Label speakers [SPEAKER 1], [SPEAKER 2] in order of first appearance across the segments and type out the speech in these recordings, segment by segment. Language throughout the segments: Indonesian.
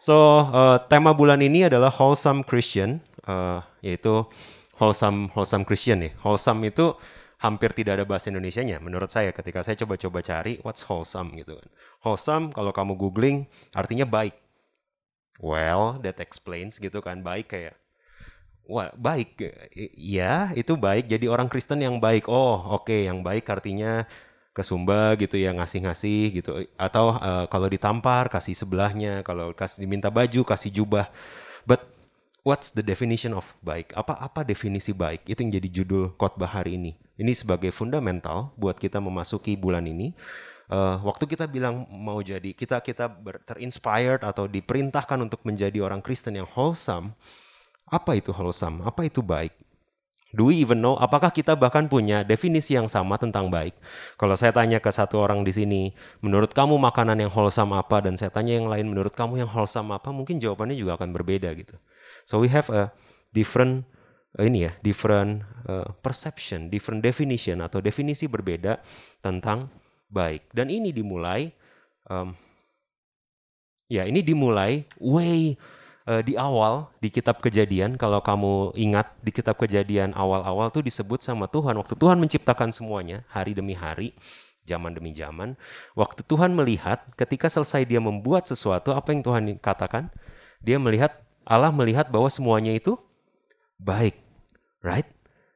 [SPEAKER 1] so uh, tema bulan ini adalah wholesome Christian, uh, yaitu wholesome wholesome Christian nih. Wholesome itu hampir tidak ada bahasa Indonesianya menurut saya ketika saya coba-coba cari what's wholesome gitu kan. Wholesome kalau kamu googling artinya baik. Well, that explains gitu kan baik kayak Wah, baik. Iya, itu baik. Jadi orang Kristen yang baik. Oh, oke, okay, yang baik artinya ke Sumba gitu ya ngasih-ngasih gitu. Atau uh, kalau ditampar kasih sebelahnya kalau kasih diminta baju kasih jubah. But what's the definition of baik? Apa apa definisi baik? Itu yang jadi judul khotbah hari ini. Ini sebagai fundamental buat kita memasuki bulan ini. Uh, waktu kita bilang mau jadi kita kita terinspired atau diperintahkan untuk menjadi orang Kristen yang wholesome apa itu wholesome? Apa itu baik Do we even know? Apakah kita bahkan punya definisi yang sama tentang baik? Kalau saya tanya ke satu orang di sini, menurut kamu makanan yang wholesome apa? Dan saya tanya yang lain, menurut kamu yang wholesome apa? Mungkin jawabannya juga akan berbeda gitu. So we have a different uh, ini ya, different uh, perception, different definition atau definisi berbeda tentang baik. Dan ini dimulai, um, ya ini dimulai way uh, di awal di kitab Kejadian kalau kamu ingat di kitab Kejadian awal-awal tuh disebut sama Tuhan waktu Tuhan menciptakan semuanya hari demi hari, zaman demi zaman. Waktu Tuhan melihat ketika selesai dia membuat sesuatu apa yang Tuhan katakan? Dia melihat Allah melihat bahwa semuanya itu baik. Right?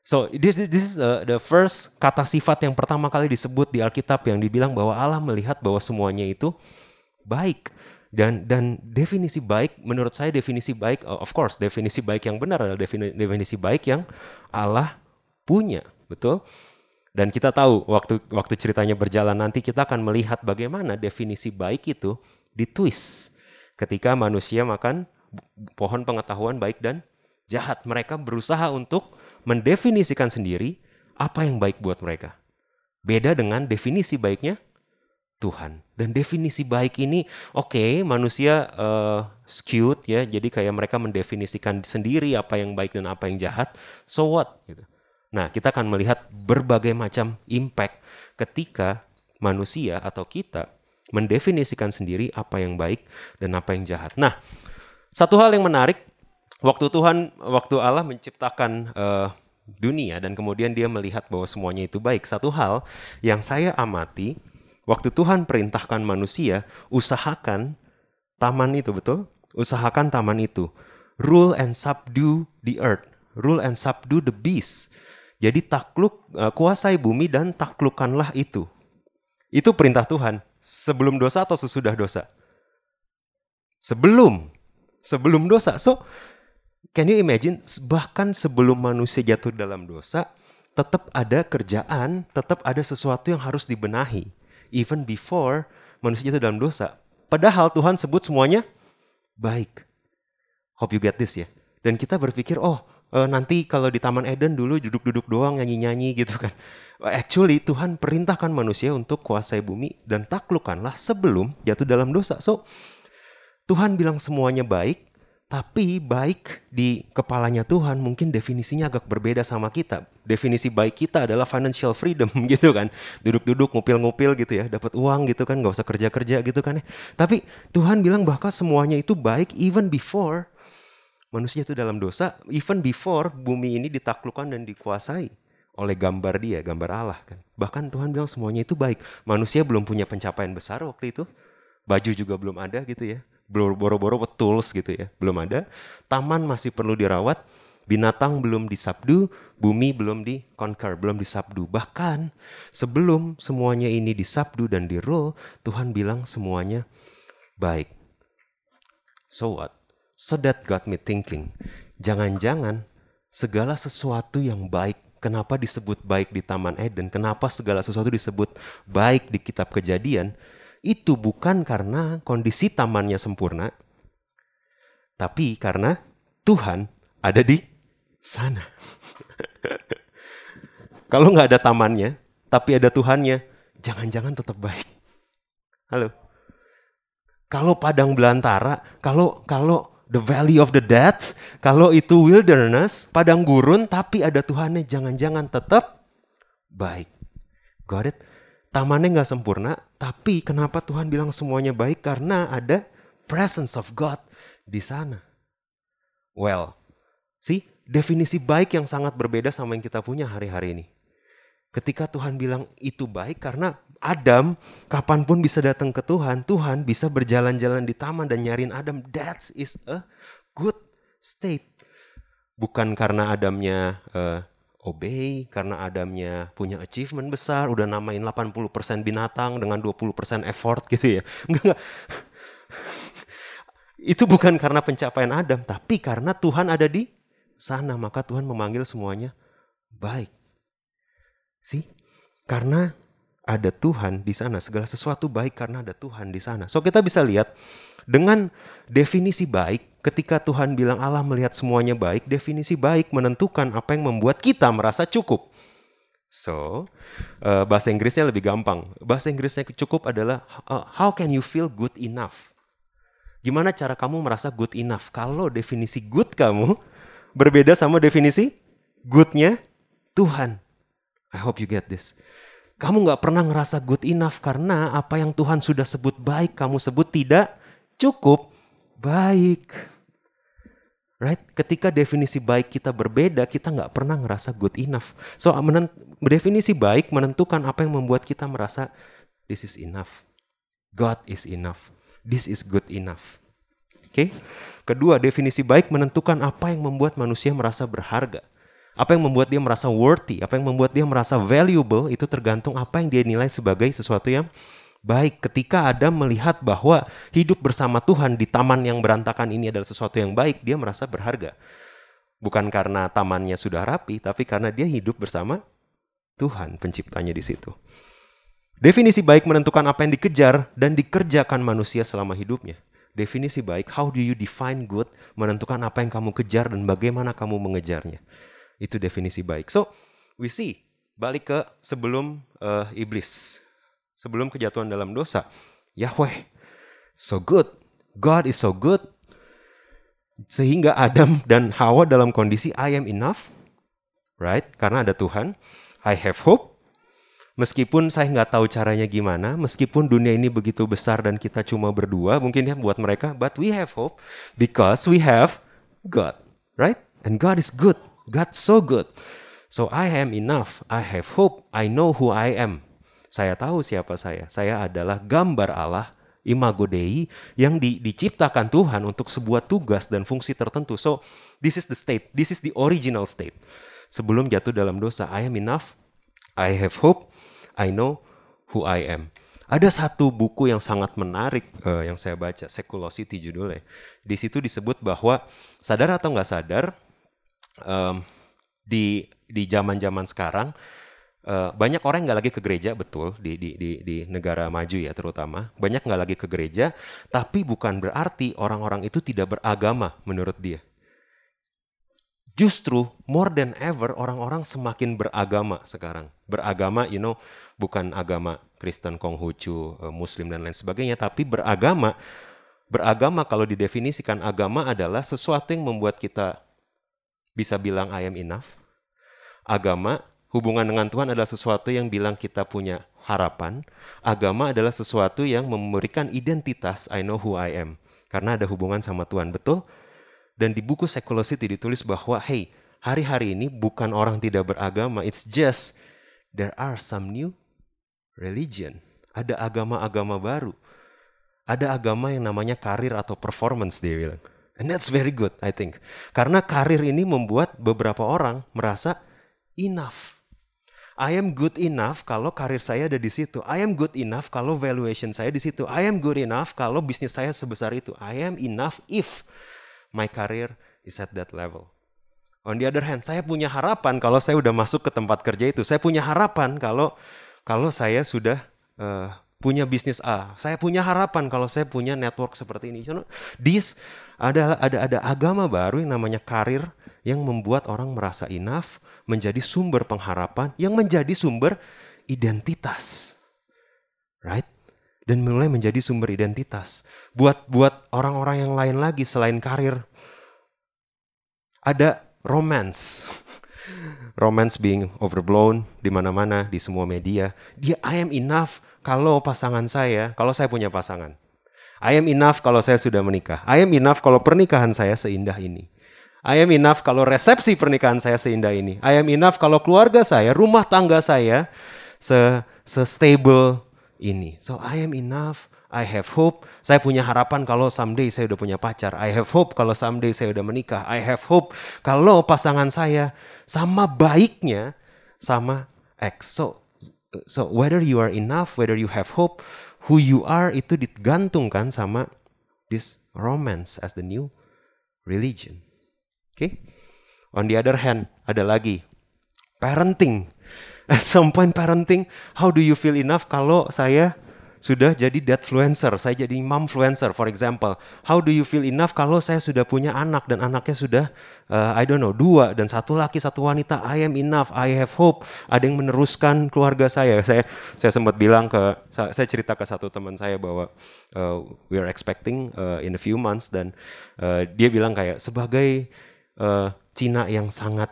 [SPEAKER 1] So this this is uh, the first kata sifat yang pertama kali disebut di Alkitab yang dibilang bahwa Allah melihat bahwa semuanya itu baik. Dan dan definisi baik menurut saya definisi baik of course definisi baik yang benar adalah definisi, definisi baik yang Allah punya, betul? Dan kita tahu waktu waktu ceritanya berjalan nanti kita akan melihat bagaimana definisi baik itu ditwist ketika manusia makan pohon pengetahuan baik dan jahat. Mereka berusaha untuk mendefinisikan sendiri apa yang baik buat mereka. Beda dengan definisi baiknya Tuhan. Dan definisi baik ini, oke, okay, manusia uh, skewed ya, jadi kayak mereka mendefinisikan sendiri apa yang baik dan apa yang jahat. So what? Gitu. Nah, kita akan melihat berbagai macam impact ketika manusia atau kita mendefinisikan sendiri apa yang baik dan apa yang jahat. Nah, satu hal yang menarik, waktu Tuhan, waktu Allah menciptakan uh, dunia dan kemudian Dia melihat bahwa semuanya itu baik. Satu hal yang saya amati Waktu Tuhan perintahkan manusia, usahakan taman itu, betul? Usahakan taman itu. Rule and subdue the earth. Rule and subdue the beast. Jadi takluk, uh, kuasai bumi dan taklukkanlah itu. Itu perintah Tuhan. Sebelum dosa atau sesudah dosa? Sebelum. Sebelum dosa. So, can you imagine? Bahkan sebelum manusia jatuh dalam dosa, tetap ada kerjaan, tetap ada sesuatu yang harus dibenahi even before manusia jatuh dalam dosa. Padahal Tuhan sebut semuanya baik. Hope you get this ya. Dan kita berpikir, oh uh, nanti kalau di Taman Eden dulu duduk-duduk doang nyanyi-nyanyi gitu kan. Actually Tuhan perintahkan manusia untuk kuasai bumi dan taklukkanlah sebelum jatuh dalam dosa. So Tuhan bilang semuanya baik, tapi baik di kepalanya Tuhan mungkin definisinya agak berbeda sama kita. Definisi baik kita adalah financial freedom gitu kan. Duduk-duduk ngupil-ngupil gitu ya, dapat uang gitu kan, nggak usah kerja-kerja gitu kan ya. Tapi Tuhan bilang bahkan semuanya itu baik even before manusia itu dalam dosa, even before bumi ini ditaklukkan dan dikuasai oleh gambar dia, gambar Allah kan. Bahkan Tuhan bilang semuanya itu baik. Manusia belum punya pencapaian besar waktu itu. Baju juga belum ada gitu ya boro-boro tools gitu ya, belum ada. Taman masih perlu dirawat, binatang belum disabdu, bumi belum di conquer, belum disabdu. Bahkan sebelum semuanya ini disabdu dan di rule, Tuhan bilang semuanya baik. So what? So that got me thinking. Jangan-jangan segala sesuatu yang baik Kenapa disebut baik di Taman Eden? Kenapa segala sesuatu disebut baik di kitab Kejadian? Itu bukan karena kondisi tamannya sempurna, Tapi karena Tuhan ada di sana. Kalau nggak ada tamannya, tapi ada Tuhannya, jangan-jangan tetap baik. Halo. Kalau padang belantara, kalau kalau the valley of the dead, kalau itu wilderness, padang gurun, tapi ada Tuhannya, jangan-jangan tetap baik. Got it? Tamannya nggak sempurna, tapi kenapa Tuhan bilang semuanya baik? Karena ada presence of God di sana. Well, see, definisi baik yang sangat berbeda sama yang kita punya hari-hari ini. Ketika Tuhan bilang itu baik karena Adam kapan pun bisa datang ke Tuhan, Tuhan bisa berjalan-jalan di taman dan nyariin Adam. That is a good state. Bukan karena Adamnya uh, obey, karena Adamnya punya achievement besar, udah namain 80% binatang dengan 20% effort gitu ya. Enggak, enggak. Itu bukan karena pencapaian Adam, tapi karena Tuhan ada di sana, maka Tuhan memanggil semuanya baik. Sih? Karena ada Tuhan di sana, segala sesuatu baik karena ada Tuhan di sana. So kita bisa lihat dengan definisi baik, ketika Tuhan bilang Allah melihat semuanya baik, definisi baik menentukan apa yang membuat kita merasa cukup. So, uh, bahasa Inggrisnya lebih gampang. Bahasa Inggrisnya cukup adalah uh, how can you feel good enough? Gimana cara kamu merasa good enough? Kalau definisi good kamu berbeda sama definisi goodnya Tuhan. I hope you get this. Kamu nggak pernah ngerasa good enough karena apa yang Tuhan sudah sebut baik, kamu sebut tidak cukup baik. Right? Ketika definisi baik kita berbeda, kita nggak pernah ngerasa good enough. So, definisi baik menentukan apa yang membuat kita merasa this is enough. God is enough. This is good enough. Oke? Okay? Kedua, definisi baik menentukan apa yang membuat manusia merasa berharga. Apa yang membuat dia merasa worthy, apa yang membuat dia merasa valuable itu tergantung apa yang dia nilai sebagai sesuatu yang baik. Ketika Adam melihat bahwa hidup bersama Tuhan di taman yang berantakan ini adalah sesuatu yang baik, dia merasa berharga. Bukan karena tamannya sudah rapi, tapi karena dia hidup bersama Tuhan penciptanya di situ. Definisi baik menentukan apa yang dikejar dan dikerjakan manusia selama hidupnya. Definisi baik, how do you define good, menentukan apa yang kamu kejar dan bagaimana kamu mengejarnya. Itu definisi baik. So, we see balik ke sebelum uh, iblis, sebelum kejatuhan dalam dosa. Yahweh so good. God is so good. Sehingga Adam dan Hawa dalam kondisi I am enough. Right? Karena ada Tuhan. I have hope. Meskipun saya nggak tahu caranya gimana, meskipun dunia ini begitu besar dan kita cuma berdua, mungkin ya buat mereka, but we have hope because we have God, right? And God is good. God so good. So I am enough. I have hope. I know who I am. Saya tahu siapa saya. Saya adalah gambar Allah, imago Dei, yang di, diciptakan Tuhan untuk sebuah tugas dan fungsi tertentu. So, this is the state. This is the original state. Sebelum jatuh dalam dosa, I am enough. I have hope. I know who I am. Ada satu buku yang sangat menarik uh, yang saya baca, Seculosity judulnya. Di situ disebut bahwa sadar atau nggak sadar, um, di di zaman-zaman sekarang uh, banyak orang nggak lagi ke gereja betul di, di di di negara maju ya terutama. Banyak nggak lagi ke gereja tapi bukan berarti orang-orang itu tidak beragama menurut dia. Justru more than ever orang-orang semakin beragama sekarang. Beragama you know bukan agama Kristen Konghucu uh, Muslim dan lain sebagainya tapi beragama. Beragama kalau didefinisikan agama adalah sesuatu yang membuat kita bisa bilang I am enough. Agama, hubungan dengan Tuhan adalah sesuatu yang bilang kita punya harapan. Agama adalah sesuatu yang memberikan identitas I know who I am. Karena ada hubungan sama Tuhan, betul? Dan di buku Seculosity ditulis bahwa, hey, hari-hari ini bukan orang tidak beragama, it's just there are some new religion. Ada agama-agama baru. Ada agama yang namanya karir atau performance, dia bilang. And that's very good, I think. Karena karir ini membuat beberapa orang merasa enough. I am good enough kalau karir saya ada di situ. I am good enough kalau valuation saya di situ. I am good enough kalau bisnis saya sebesar itu. I am enough if my career is at that level. On the other hand, saya punya harapan kalau saya udah masuk ke tempat kerja itu. Saya punya harapan kalau kalau saya sudah uh, punya bisnis A. Saya punya harapan kalau saya punya network seperti ini. So, this ada ada ada agama baru yang namanya karir yang membuat orang merasa enough, menjadi sumber pengharapan, yang menjadi sumber identitas. Right? Dan mulai menjadi sumber identitas. Buat buat orang-orang yang lain lagi selain karir. Ada romance. romance being overblown di mana-mana di semua media. Dia I am enough kalau pasangan saya, kalau saya punya pasangan. I am enough kalau saya sudah menikah. I am enough kalau pernikahan saya seindah ini. I am enough kalau resepsi pernikahan saya seindah ini. I am enough kalau keluarga saya, rumah tangga saya se, se stable ini. So I am enough. I have hope. Saya punya harapan kalau someday saya udah punya pacar. I have hope kalau someday saya udah menikah. I have hope kalau pasangan saya sama baiknya sama X. So so whether you are enough, whether you have hope, who you are itu digantungkan sama this romance as the new religion. Oke. Okay? On the other hand, ada lagi parenting. At some point parenting, how do you feel enough kalau saya sudah jadi dadfluencer, saya jadi momfluencer for example. How do you feel enough kalau saya sudah punya anak dan anaknya sudah uh, I don't know dua dan satu laki satu wanita. I am enough, I have hope. Ada yang meneruskan keluarga saya. Saya saya sempat bilang ke saya cerita ke satu teman saya bahwa uh, we are expecting uh, in a few months dan uh, dia bilang kayak sebagai uh, Cina yang sangat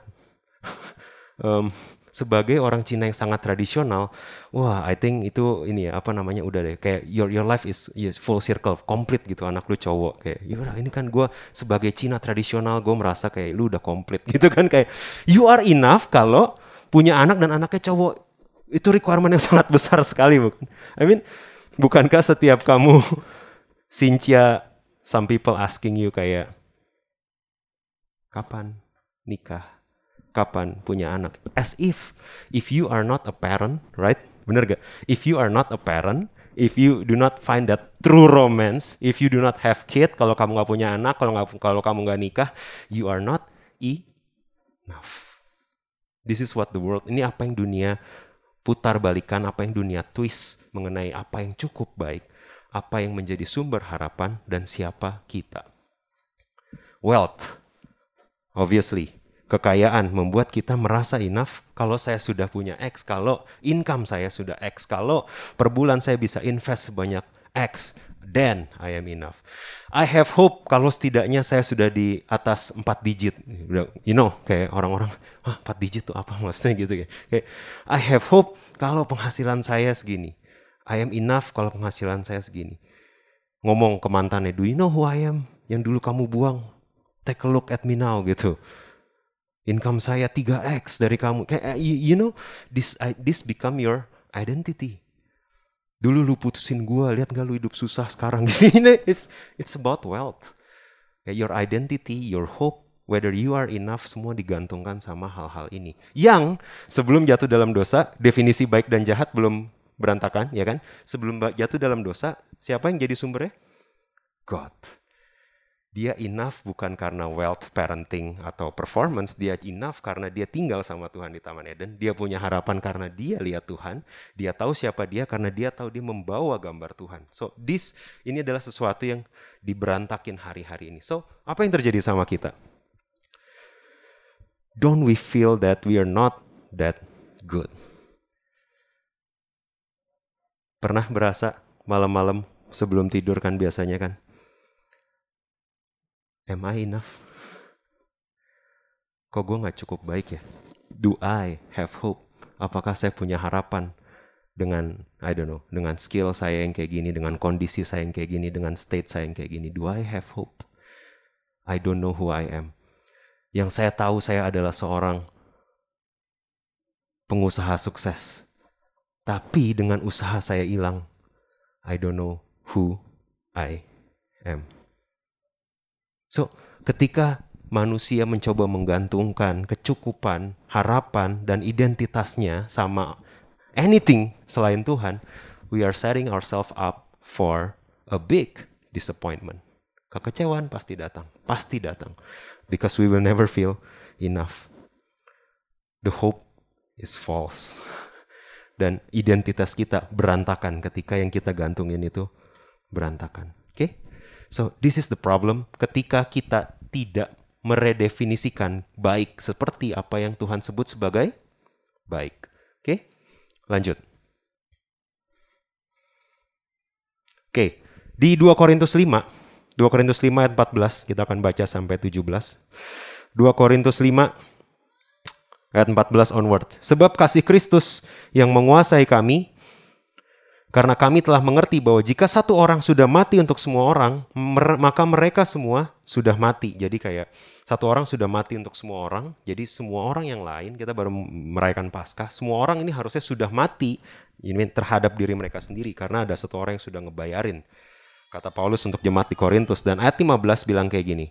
[SPEAKER 1] um, sebagai orang Cina yang sangat tradisional, wah, I think itu ini ya apa namanya udah deh. Kayak your your life is, is full circle, complete gitu anak lu cowok. Kayak, yaudah ini kan gue sebagai Cina tradisional gue merasa kayak lu udah komplit gitu kan kayak you are enough kalau punya anak dan anaknya cowok. Itu requirement yang sangat besar sekali bukan? I mean bukankah setiap kamu Cynthia, some people asking you kayak kapan nikah? Kapan punya anak? As if if you are not a parent, right? Bener gak? If you are not a parent, if you do not find that true romance, if you do not have kid, kalau kamu nggak punya anak, kalau nggak kalau kamu nggak nikah, you are not enough. This is what the world. Ini apa yang dunia putar balikan, apa yang dunia twist mengenai apa yang cukup baik, apa yang menjadi sumber harapan dan siapa kita. Wealth Obviously, kekayaan membuat kita merasa enough kalau saya sudah punya X, kalau income saya sudah X, kalau per bulan saya bisa invest sebanyak X, then I am enough. I have hope kalau setidaknya saya sudah di atas 4 digit. You know, kayak orang-orang, ah 4 digit tuh apa maksudnya gitu ya. Kayak I have hope kalau penghasilan saya segini. I am enough kalau penghasilan saya segini. Ngomong ke mantannya, do you know who I am? Yang dulu kamu buang, take a look at me now gitu. Income saya 3x dari kamu. Kayak you, you know this this become your identity. Dulu lu putusin gua, lihat gak lu hidup susah sekarang gini. it's it's about wealth. Your identity, your hope, whether you are enough semua digantungkan sama hal-hal ini. Yang sebelum jatuh dalam dosa, definisi baik dan jahat belum berantakan, ya kan? Sebelum jatuh dalam dosa, siapa yang jadi sumbernya? God dia enough bukan karena wealth, parenting, atau performance. Dia enough karena dia tinggal sama Tuhan di Taman Eden. Dia punya harapan karena dia lihat Tuhan. Dia tahu siapa dia karena dia tahu dia membawa gambar Tuhan. So this, ini adalah sesuatu yang diberantakin hari-hari ini. So apa yang terjadi sama kita? Don't we feel that we are not that good? Pernah berasa malam-malam sebelum tidur kan biasanya kan? Am I enough? Kok gue gak cukup baik ya? Do I have hope? Apakah saya punya harapan dengan I don't know, dengan skill saya yang kayak gini, dengan kondisi saya yang kayak gini, dengan state saya yang kayak gini? Do I have hope? I don't know who I am. Yang saya tahu saya adalah seorang pengusaha sukses. Tapi dengan usaha saya hilang, I don't know who I am. So, ketika manusia mencoba menggantungkan kecukupan, harapan, dan identitasnya sama anything selain Tuhan, we are setting ourselves up for a big disappointment. Kekecewaan pasti datang, pasti datang. Because we will never feel enough. The hope is false. dan identitas kita berantakan ketika yang kita gantungin itu berantakan. Oke? Okay? So, this is the problem ketika kita tidak meredefinisikan baik seperti apa yang Tuhan sebut sebagai baik. Oke? Okay? Lanjut. Oke, okay. di 2 Korintus 5, 2 Korintus 5 ayat 14, kita akan baca sampai 17. 2 Korintus 5 ayat 14 onward. Sebab kasih Kristus yang menguasai kami, karena kami telah mengerti bahwa jika satu orang sudah mati untuk semua orang, maka mereka semua sudah mati. Jadi kayak satu orang sudah mati untuk semua orang, jadi semua orang yang lain, kita baru merayakan Paskah, semua orang ini harusnya sudah mati ini terhadap diri mereka sendiri karena ada satu orang yang sudah ngebayarin. Kata Paulus untuk jemaat di Korintus dan ayat 15 bilang kayak gini.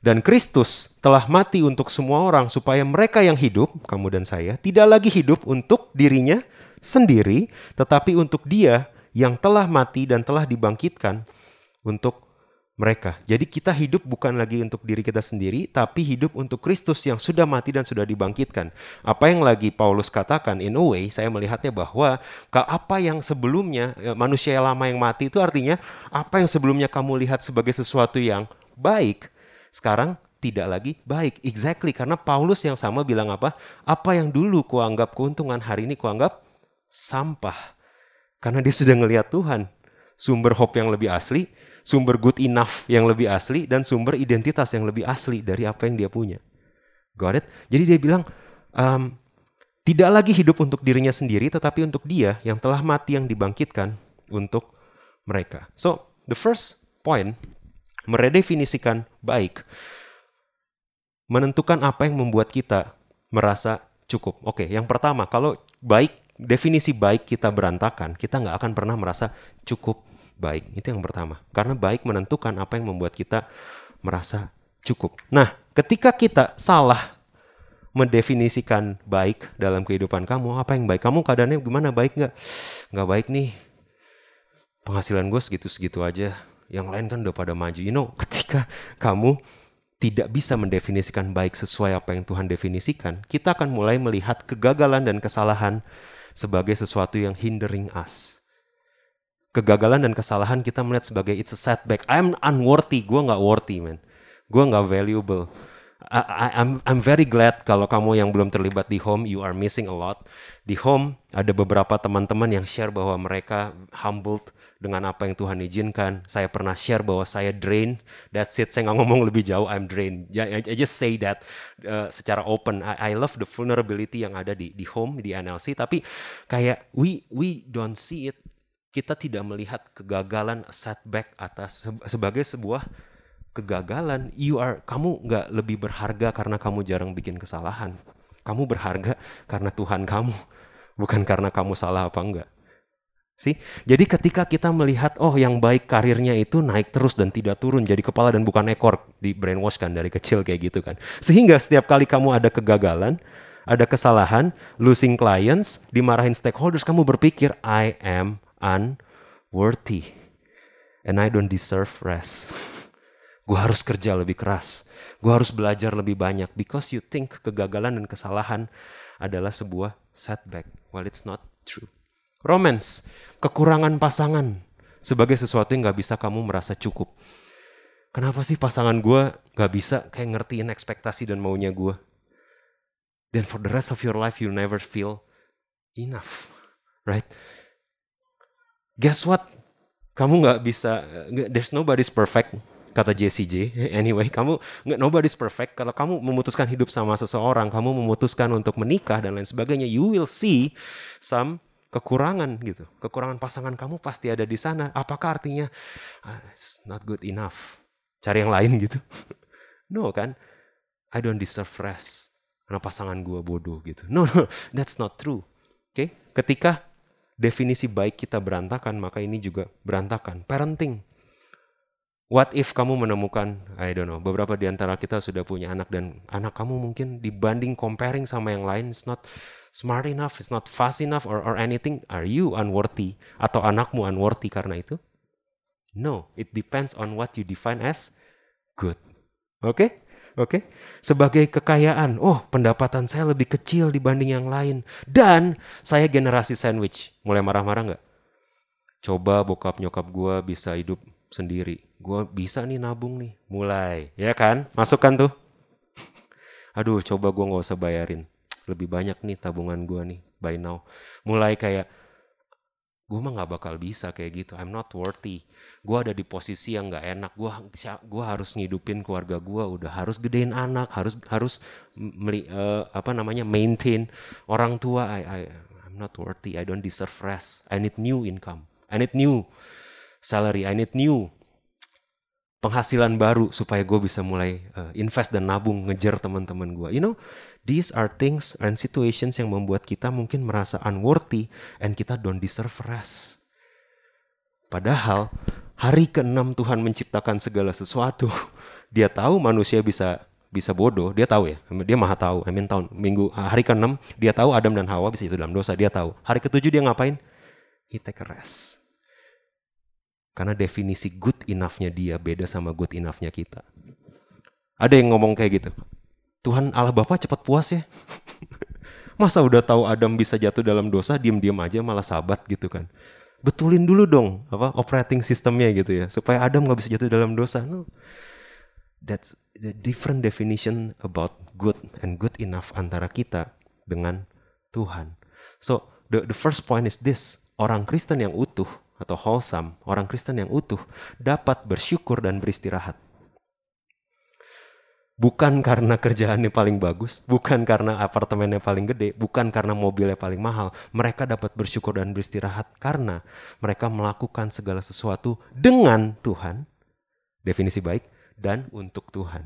[SPEAKER 1] Dan Kristus telah mati untuk semua orang supaya mereka yang hidup, kamu dan saya, tidak lagi hidup untuk dirinya sendiri, tetapi untuk dia yang telah mati dan telah dibangkitkan untuk mereka. Jadi kita hidup bukan lagi untuk diri kita sendiri, tapi hidup untuk Kristus yang sudah mati dan sudah dibangkitkan. Apa yang lagi Paulus katakan, in a way, saya melihatnya bahwa apa yang sebelumnya ya, manusia yang lama yang mati itu artinya apa yang sebelumnya kamu lihat sebagai sesuatu yang baik, sekarang tidak lagi baik. Exactly, karena Paulus yang sama bilang apa? Apa yang dulu kuanggap keuntungan, hari ini kuanggap sampah. Karena dia sudah ngelihat Tuhan, sumber hope yang lebih asli, sumber good enough yang lebih asli dan sumber identitas yang lebih asli dari apa yang dia punya. Got it? Jadi dia bilang um, tidak lagi hidup untuk dirinya sendiri tetapi untuk dia yang telah mati yang dibangkitkan untuk mereka. So, the first point meredefinisikan baik menentukan apa yang membuat kita merasa cukup. Oke, yang pertama, kalau baik definisi baik kita berantakan, kita nggak akan pernah merasa cukup baik. Itu yang pertama. Karena baik menentukan apa yang membuat kita merasa cukup. Nah, ketika kita salah mendefinisikan baik dalam kehidupan kamu, apa yang baik? Kamu keadaannya gimana? Baik nggak? Nggak baik nih. Penghasilan gue segitu-segitu aja. Yang lain kan udah pada maju. You know, ketika kamu tidak bisa mendefinisikan baik sesuai apa yang Tuhan definisikan, kita akan mulai melihat kegagalan dan kesalahan sebagai sesuatu yang hindering us kegagalan dan kesalahan kita melihat sebagai it's a setback. I'm unworthy, gue nggak worthy, man. Gue nggak valuable. I, I'm I'm very glad kalau kamu yang belum terlibat di home, you are missing a lot. Di home ada beberapa teman-teman yang share bahwa mereka humbled dengan apa yang Tuhan izinkan. Saya pernah share bahwa saya drain. That's it. Saya nggak ngomong lebih jauh. I'm drain. I, I just say that uh, secara open. I, I love the vulnerability yang ada di di home di NLC. Tapi kayak we we don't see it kita tidak melihat kegagalan setback atas sebagai sebuah kegagalan. You are kamu nggak lebih berharga karena kamu jarang bikin kesalahan. Kamu berharga karena Tuhan kamu, bukan karena kamu salah apa enggak. Sih, jadi ketika kita melihat oh yang baik karirnya itu naik terus dan tidak turun jadi kepala dan bukan ekor di brainwash kan dari kecil kayak gitu kan. Sehingga setiap kali kamu ada kegagalan, ada kesalahan, losing clients, dimarahin stakeholders, kamu berpikir I am unworthy. And I don't deserve rest. Gue harus kerja lebih keras. Gue harus belajar lebih banyak. Because you think kegagalan dan kesalahan adalah sebuah setback. While it's not true. Romance, kekurangan pasangan sebagai sesuatu yang gak bisa kamu merasa cukup. Kenapa sih pasangan gue gak bisa kayak ngertiin ekspektasi dan maunya gue? Then for the rest of your life you never feel enough. Right? guess what? Kamu nggak bisa, there's nobody's perfect, kata JCJ. Anyway, kamu nggak nobody's perfect. Kalau kamu memutuskan hidup sama seseorang, kamu memutuskan untuk menikah dan lain sebagainya, you will see some kekurangan gitu. Kekurangan pasangan kamu pasti ada di sana. Apakah artinya ah, it's not good enough? Cari yang lain gitu. no kan? I don't deserve rest karena pasangan gue bodoh gitu. No, no, that's not true. Oke, okay? ketika definisi baik kita berantakan, maka ini juga berantakan. Parenting. What if kamu menemukan, I don't know, beberapa di antara kita sudah punya anak dan anak kamu mungkin dibanding comparing sama yang lain, it's not smart enough, it's not fast enough or, or anything. Are you unworthy? Atau anakmu unworthy karena itu? No, it depends on what you define as good. Oke? Okay? Oke? Oke, sebagai kekayaan. Oh, pendapatan saya lebih kecil dibanding yang lain. Dan saya generasi sandwich. Mulai marah-marah nggak? Coba bokap nyokap gue bisa hidup sendiri. Gue bisa nih nabung nih. Mulai, ya kan? Masukkan tuh. Aduh, coba gue nggak usah bayarin. Lebih banyak nih tabungan gue nih by now. Mulai kayak gue mah nggak bakal bisa kayak gitu I'm not worthy gue ada di posisi yang nggak enak gue gua harus ngidupin keluarga gue udah harus gedein anak harus harus meli, uh, apa namanya maintain orang tua I, I I'm not worthy I don't deserve rest I need new income I need new salary I need new penghasilan baru supaya gue bisa mulai uh, invest dan nabung ngejar teman-teman gue you know These are things and situations yang membuat kita mungkin merasa unworthy and kita don't deserve rest. Padahal hari ke-6 Tuhan menciptakan segala sesuatu. Dia tahu manusia bisa bisa bodoh, dia tahu ya. Dia maha tahu. I mean tahun minggu hari ke-6 dia tahu Adam dan Hawa bisa itu dalam dosa, dia tahu. Hari ke-7 dia ngapain? He take a rest. Karena definisi good enough-nya dia beda sama good enough-nya kita. Ada yang ngomong kayak gitu. Tuhan Allah Bapa cepat puas ya. Masa udah tahu Adam bisa jatuh dalam dosa, diam-diam aja malah sabat gitu kan. Betulin dulu dong apa operating sistemnya gitu ya, supaya Adam nggak bisa jatuh dalam dosa. No. That's the different definition about good and good enough antara kita dengan Tuhan. So the the first point is this, orang Kristen yang utuh atau wholesome, orang Kristen yang utuh dapat bersyukur dan beristirahat bukan karena kerjaannya paling bagus, bukan karena apartemennya paling gede, bukan karena mobilnya paling mahal. Mereka dapat bersyukur dan beristirahat karena mereka melakukan segala sesuatu dengan Tuhan, definisi baik, dan untuk Tuhan.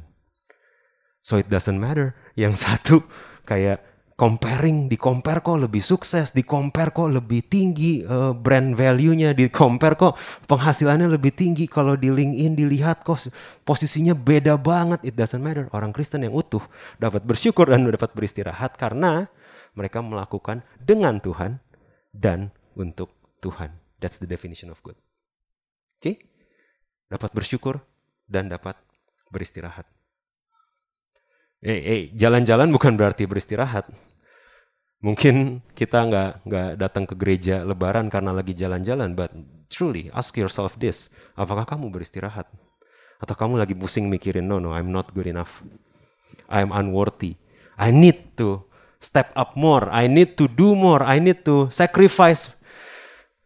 [SPEAKER 1] So it doesn't matter. Yang satu kayak comparing, di compare kok lebih sukses, di compare kok lebih tinggi uh, brand value-nya, di compare kok penghasilannya lebih tinggi. Kalau di LinkedIn dilihat kok posisinya beda banget. It doesn't matter. Orang Kristen yang utuh dapat bersyukur dan dapat beristirahat karena mereka melakukan dengan Tuhan dan untuk Tuhan. That's the definition of good. Oke? Okay? Dapat bersyukur dan dapat beristirahat. Eh, eh, jalan-jalan bukan berarti beristirahat. Mungkin kita nggak nggak datang ke gereja Lebaran karena lagi jalan-jalan, but truly ask yourself this: apakah kamu beristirahat? Atau kamu lagi pusing mikirin, no, no, I'm not good enough, I'm unworthy, I need to step up more, I need to do more, I need to sacrifice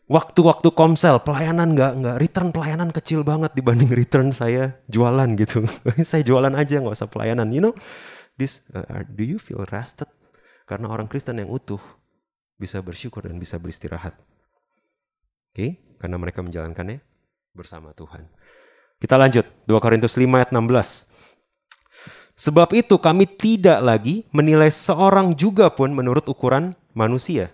[SPEAKER 1] waktu-waktu komsel pelayanan nggak nggak return pelayanan kecil banget dibanding return saya jualan gitu. Saya jualan aja nggak usah pelayanan. You know this uh, do you feel rested? Karena orang Kristen yang utuh bisa bersyukur dan bisa beristirahat. Oke okay? karena mereka menjalankannya bersama Tuhan. Kita lanjut 2 Korintus 5 ayat 16 Sebab itu kami tidak lagi menilai seorang juga pun menurut ukuran manusia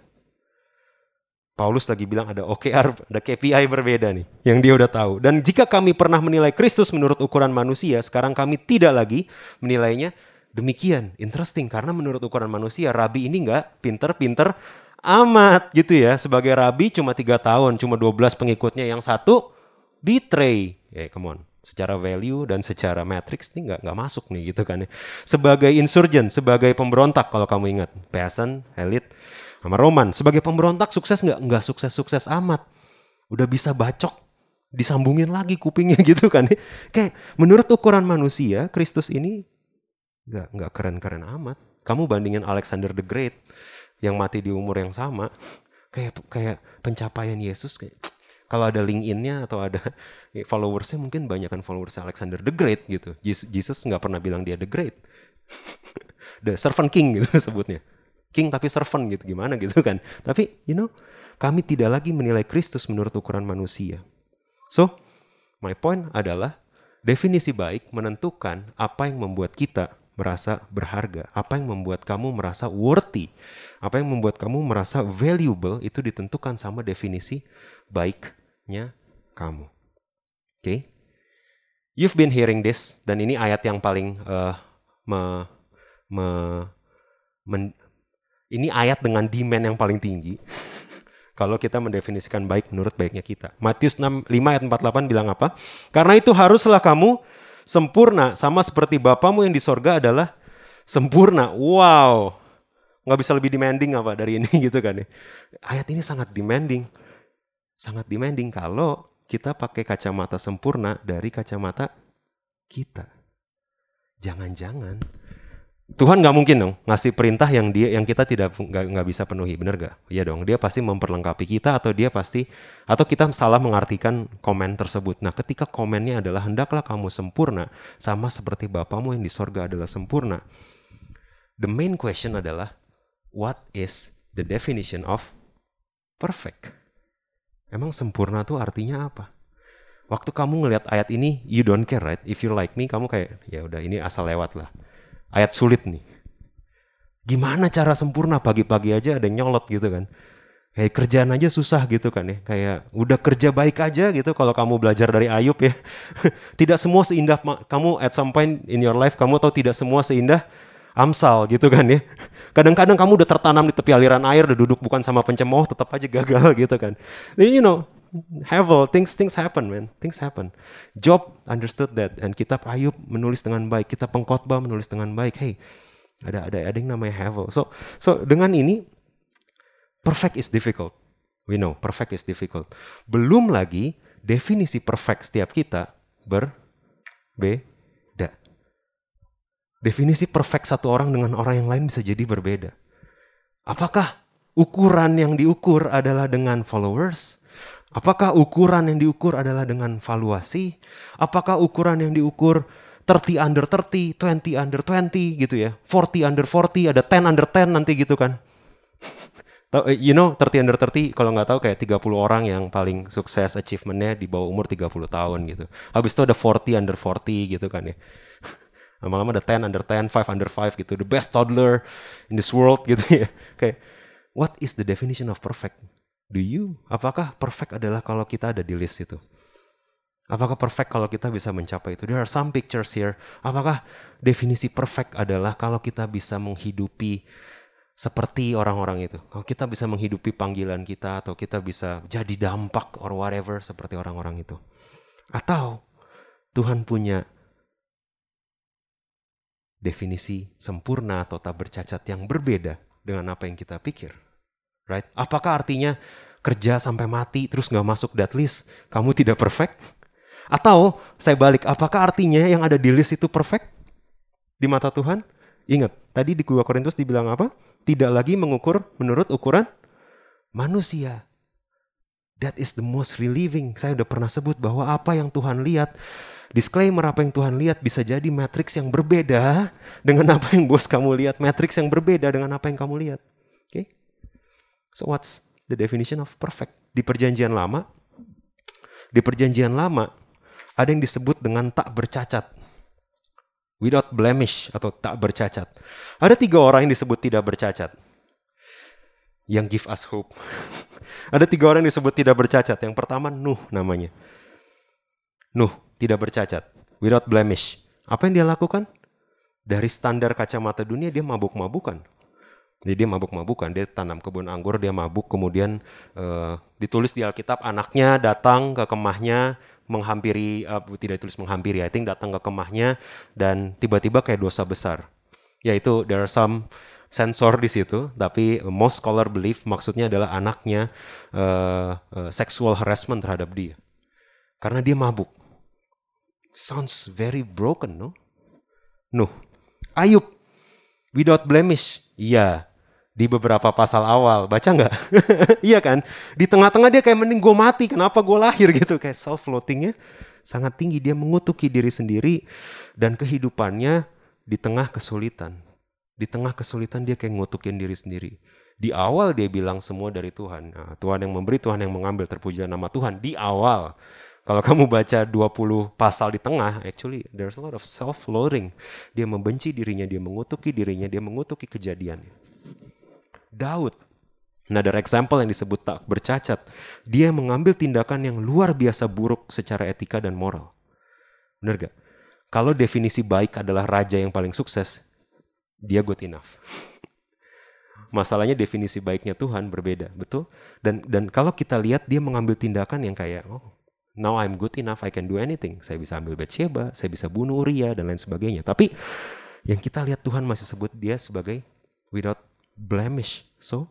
[SPEAKER 1] Paulus lagi bilang ada OKR, ada KPI berbeda nih, yang dia udah tahu. Dan jika kami pernah menilai Kristus menurut ukuran manusia, sekarang kami tidak lagi menilainya demikian. Interesting, karena menurut ukuran manusia, rabi ini nggak pinter-pinter amat gitu ya. Sebagai rabi cuma tiga tahun, cuma 12 pengikutnya, yang satu betray. Eh, come on. Secara value dan secara matrix ini nggak nggak masuk nih gitu kan ya. Sebagai insurgent, sebagai pemberontak kalau kamu ingat, peasant, elite, sama Roman. Sebagai pemberontak sukses nggak? Nggak sukses-sukses amat. Udah bisa bacok, disambungin lagi kupingnya gitu kan. Kayak menurut ukuran manusia, Kristus ini nggak nggak keren-keren amat. Kamu bandingin Alexander the Great yang mati di umur yang sama, kayak kayak pencapaian Yesus kayak kalau ada LinkedIn-nya atau ada followersnya mungkin banyak kan followers Alexander the Great gitu. Jesus nggak pernah bilang dia the Great, the servant king gitu sebutnya king tapi servant gitu gimana gitu kan. Tapi you know, kami tidak lagi menilai Kristus menurut ukuran manusia. So, my point adalah definisi baik menentukan apa yang membuat kita merasa berharga, apa yang membuat kamu merasa worthy, apa yang membuat kamu merasa valuable itu ditentukan sama definisi baiknya kamu. Oke? Okay? You've been hearing this dan ini ayat yang paling uh, me, me, men, ini ayat dengan demand yang paling tinggi. Kalau kita mendefinisikan baik menurut baiknya kita. Matius 6, 5 ayat 48 bilang apa? Karena itu haruslah kamu sempurna sama seperti Bapamu yang di sorga adalah sempurna. Wow, nggak bisa lebih demanding apa dari ini gitu kan ya. Ayat ini sangat demanding, sangat demanding kalau kita pakai kacamata sempurna dari kacamata kita. Jangan-jangan Tuhan nggak mungkin dong ngasih perintah yang dia yang kita tidak nggak bisa penuhi, bener gak? Iya dong, dia pasti memperlengkapi kita atau dia pasti atau kita salah mengartikan komen tersebut. Nah, ketika komennya adalah hendaklah kamu sempurna sama seperti Bapamu yang di sorga adalah sempurna. The main question adalah what is the definition of perfect? Emang sempurna tuh artinya apa? Waktu kamu ngelihat ayat ini, you don't care, right? If you like me, kamu kayak ya udah ini asal lewat lah ayat sulit nih. Gimana cara sempurna pagi-pagi aja ada nyolot gitu kan. Kayak kerjaan aja susah gitu kan ya. Kayak udah kerja baik aja gitu kalau kamu belajar dari Ayub ya. tidak semua seindah kamu at some point in your life kamu tahu tidak semua seindah Amsal gitu kan ya. Kadang-kadang kamu udah tertanam di tepi aliran air, udah duduk bukan sama pencemooh, tetap aja gagal gitu kan. You know, Havel, things things happen, man. Things happen. Job understood that, and kitab Ayub menulis dengan baik, kitab pengkhotbah menulis dengan baik. Hey, ada ada ada yang namanya Havel. So so dengan ini perfect is difficult. We know perfect is difficult. Belum lagi definisi perfect setiap kita berbeda. Definisi perfect satu orang dengan orang yang lain bisa jadi berbeda. Apakah ukuran yang diukur adalah dengan followers? Apakah ukuran yang diukur adalah dengan valuasi? Apakah ukuran yang diukur 30 under 30, 20 under 20 gitu ya. 40 under 40, ada 10 under 10 nanti gitu kan. Eh, you know 30 under 30 kalau nggak tahu kayak 30 orang yang paling sukses achievementnya di bawah umur 30 tahun gitu. Habis itu ada 40 under 40 gitu kan ya. Lama-lama ada 10 under 10, 5 under 5 gitu. The best toddler in this world gitu ya. Kayak what is the definition of perfect? Do you? Apakah perfect adalah kalau kita ada di list itu? Apakah perfect kalau kita bisa mencapai itu? There are some pictures here. Apakah definisi perfect adalah kalau kita bisa menghidupi seperti orang-orang itu? Kalau kita bisa menghidupi panggilan kita atau kita bisa jadi dampak or whatever seperti orang-orang itu? Atau Tuhan punya definisi sempurna atau tak bercacat yang berbeda dengan apa yang kita pikir? Right? Apakah artinya kerja sampai mati terus nggak masuk that list, kamu tidak perfect? Atau saya balik, apakah artinya yang ada di list itu perfect di mata Tuhan? Ingat, tadi di 2 Korintus dibilang apa? Tidak lagi mengukur menurut ukuran manusia. That is the most relieving. Saya udah pernah sebut bahwa apa yang Tuhan lihat, disclaimer apa yang Tuhan lihat bisa jadi matriks yang berbeda dengan apa yang bos kamu lihat, matriks yang berbeda dengan apa yang kamu lihat. So what's the definition of perfect. Di perjanjian lama, di perjanjian lama ada yang disebut dengan tak bercacat. Without blemish atau tak bercacat. Ada tiga orang yang disebut tidak bercacat. Yang give us hope. ada tiga orang yang disebut tidak bercacat. Yang pertama Nuh namanya. Nuh tidak bercacat. Without blemish. Apa yang dia lakukan? Dari standar kacamata dunia dia mabuk-mabukan jadi dia mabuk-mabukan, dia tanam kebun anggur, dia mabuk, kemudian uh, ditulis di Alkitab anaknya datang ke kemahnya menghampiri, uh, tidak ditulis menghampiri, I think datang ke kemahnya dan tiba-tiba kayak dosa besar. Yaitu there are some sensor di situ, tapi most scholar believe maksudnya adalah anaknya uh, uh, sexual harassment terhadap dia. Karena dia mabuk. Sounds very broken, no? No. Ayub, without blemish. Iya, di beberapa pasal awal. Baca nggak? iya kan? Di tengah-tengah dia kayak mending gue mati. Kenapa gue lahir gitu? Kayak self-floatingnya sangat tinggi. Dia mengutuki diri sendiri dan kehidupannya di tengah kesulitan. Di tengah kesulitan dia kayak ngutukin diri sendiri. Di awal dia bilang semua dari Tuhan. Nah, Tuhan yang memberi, Tuhan yang mengambil terpujilah nama Tuhan. Di awal. Kalau kamu baca 20 pasal di tengah, actually there's a lot of self-loathing. Dia membenci dirinya, dia mengutuki dirinya, dia mengutuki kejadiannya. Daud. Another example yang disebut tak bercacat. Dia mengambil tindakan yang luar biasa buruk secara etika dan moral. Benar gak? Kalau definisi baik adalah raja yang paling sukses, dia good enough. Masalahnya definisi baiknya Tuhan berbeda, betul? Dan dan kalau kita lihat dia mengambil tindakan yang kayak oh Now I'm good enough, I can do anything. Saya bisa ambil Bathsheba, saya bisa bunuh Uriah dan lain sebagainya. Tapi yang kita lihat Tuhan masih sebut dia sebagai without blemish. So,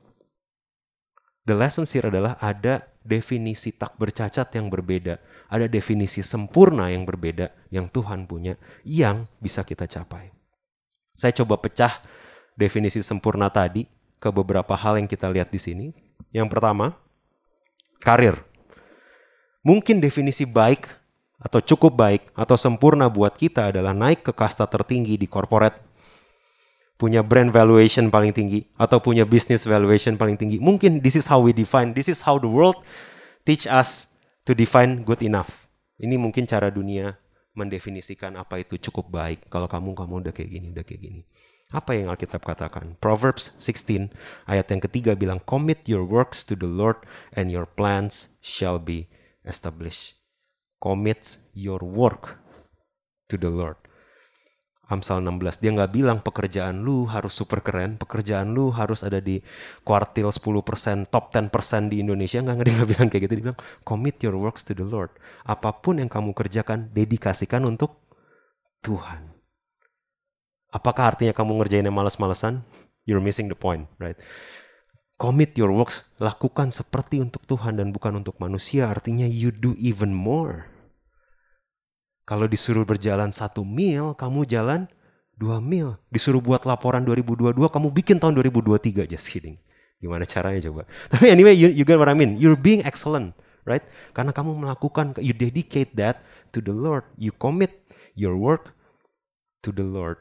[SPEAKER 1] the lesson here adalah ada definisi tak bercacat yang berbeda. Ada definisi sempurna yang berbeda yang Tuhan punya yang bisa kita capai. Saya coba pecah definisi sempurna tadi ke beberapa hal yang kita lihat di sini. Yang pertama, karir. Mungkin definisi baik atau cukup baik atau sempurna buat kita adalah naik ke kasta tertinggi di corporate, punya brand valuation paling tinggi atau punya business valuation paling tinggi. Mungkin this is how we define, this is how the world teach us to define good enough. Ini mungkin cara dunia mendefinisikan apa itu cukup baik. Kalau kamu kamu udah kayak gini, udah kayak gini. Apa yang Alkitab katakan? Proverbs 16 ayat yang ketiga bilang commit your works to the Lord and your plans shall be establish. Commit your work to the Lord. Amsal 16, dia nggak bilang pekerjaan lu harus super keren, pekerjaan lu harus ada di kuartil 10%, top 10% di Indonesia, nggak dia nggak bilang kayak gitu, dia bilang commit your works to the Lord. Apa pun yang kamu kerjakan, dedikasikan untuk Tuhan. Apakah artinya kamu ngerjainnya males-malesan? You're missing the point, right? Commit your works, lakukan seperti untuk Tuhan dan bukan untuk manusia. Artinya you do even more. Kalau disuruh berjalan satu mil, kamu jalan dua mil. Disuruh buat laporan 2022, kamu bikin tahun 2023. Just kidding. Gimana caranya coba? Tapi anyway, you, you get what I mean. You're being excellent, right? Karena kamu melakukan, you dedicate that to the Lord. You commit your work to the Lord.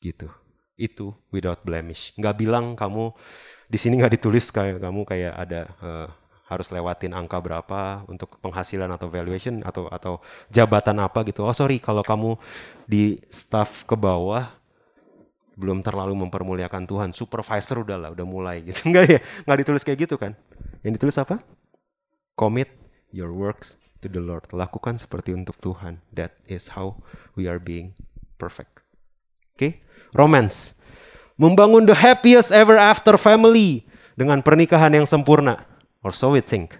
[SPEAKER 1] Gitu. Itu without blemish. Nggak bilang kamu di sini nggak ditulis kayak kamu kayak ada uh, harus lewatin angka berapa untuk penghasilan atau valuation atau atau jabatan apa gitu. Oh sorry kalau kamu di staff ke bawah belum terlalu mempermuliakan Tuhan. Supervisor udah lah, udah mulai gitu. Enggak ya? Nggak ditulis kayak gitu kan? Yang ditulis apa? Commit your works to the Lord. Lakukan seperti untuk Tuhan. That is how we are being perfect. Oke? Okay? Romance membangun the happiest ever after family dengan pernikahan yang sempurna. Or so we think.